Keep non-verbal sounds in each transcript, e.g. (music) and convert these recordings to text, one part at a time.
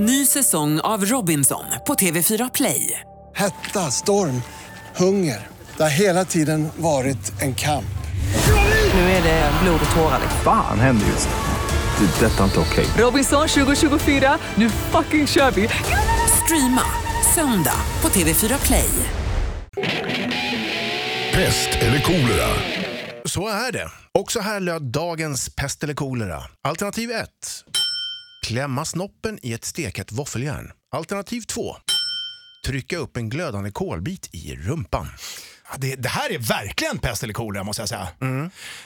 Ny säsong av Robinson på TV4 Play. Hetta, storm, hunger. Det har hela tiden varit en kamp. Nu är det blod och tårar. Fan händer just nu. Det. är Detta är inte okej. Robinson 2024, nu fucking kör vi! Streama söndag på TV4 Play. Pest eller kolera? Så är det. Och så här löd dagens pest eller kolera. Alternativ 1. Klämma snoppen i ett stekhett våffeljärn. Alternativ 2. Trycka upp en glödande kolbit i rumpan. Ja, Det, det här är verkligen pest eller kolera måste jag säga.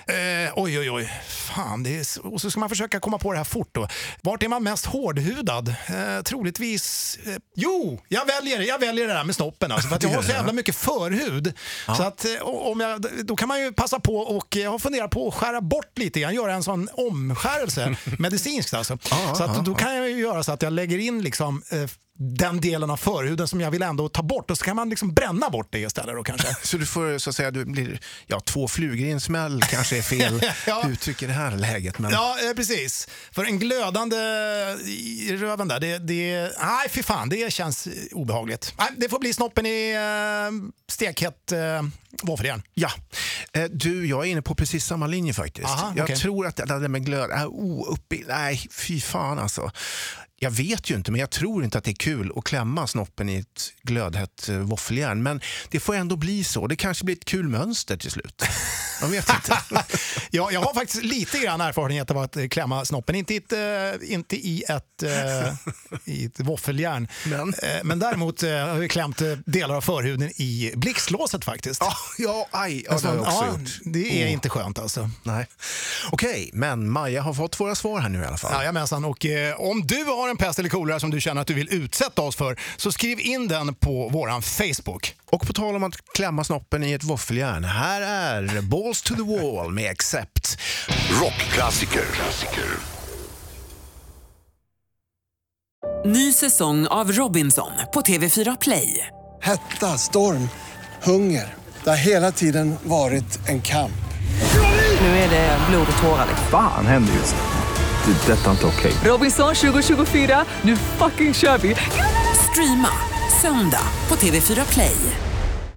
Eh, oj, oj, oj. Fan, det är, och så ska man försöka komma på det här fort då. Vart är man mest hårdhudad? Eh, troligtvis... Eh, jo, jag väljer, jag väljer det där med snoppen. Alltså, för att (laughs) jag har så jävla mycket förhud. Så att, eh, om jag, då kan man ju passa på och jag har funderat på att skära bort lite grann. Göra en sån omskärelse, (laughs) medicinskt alltså. så att, då kan jag ju göra så att jag lägger in liksom eh, den delen av förhuden som jag vill ändå ta bort och så kan man liksom bränna bort det istället då kanske. (laughs) Så du får så att säga, du blir, ja, två flugor i en smäll kanske är fel (laughs) Ja. uttryck i det här läget. Men Ja, eh, precis. För en glödande i röven där, det, det, nej fy fan, det känns eh, obehagligt. Nej, det får bli snoppen i uh, stekhett uh, våffeljärn. Ja, Eh, du, jag är inne på precis samma linje faktiskt. Aha, jag tror att det där med glöd, äh, oh, uppe i, nej fy fan alltså. Jag vet ju inte, men jag tror inte att det är kul att klämma snoppen i ett glödhett eh, våffeljärn. Men det får ändå bli så. Det kanske blir ett kul mönster till slut. (laughs) Man vet inte. (laughs) ja, jag har faktiskt lite grann erfarenhet av att klämma snoppen. Inte i ett, eh, inte i ett, eh, i ett våffeljärn. Men? Eh, men däremot eh, har jag klämt delar av förhuden i blixtlåset faktiskt. ja, ja, aj, ja, det har jag också ja, gjort. det är inte skönt alltså. Nej. Okej, men Maja har fått våra svar här nu i alla fall. Jajamensan, och eh, om du har en pest eller kolera som du känner att du vill utsätta oss för så skriv in den på våran Facebook. Och på tal om att klämma snoppen i ett våffeljärn, här är Balls to the wall med Accept. Rockklassiker. Klassiker. Ny säsong av Robinson på TV4 Play. Hetta, storm, hunger. Det har hela tiden varit en kamp. Nu är det blod och tårar. Fan händer just nu. Det. är Detta är inte okej. Robinson 2024, nu fucking kör vi! Streama söndag på TV4 Play.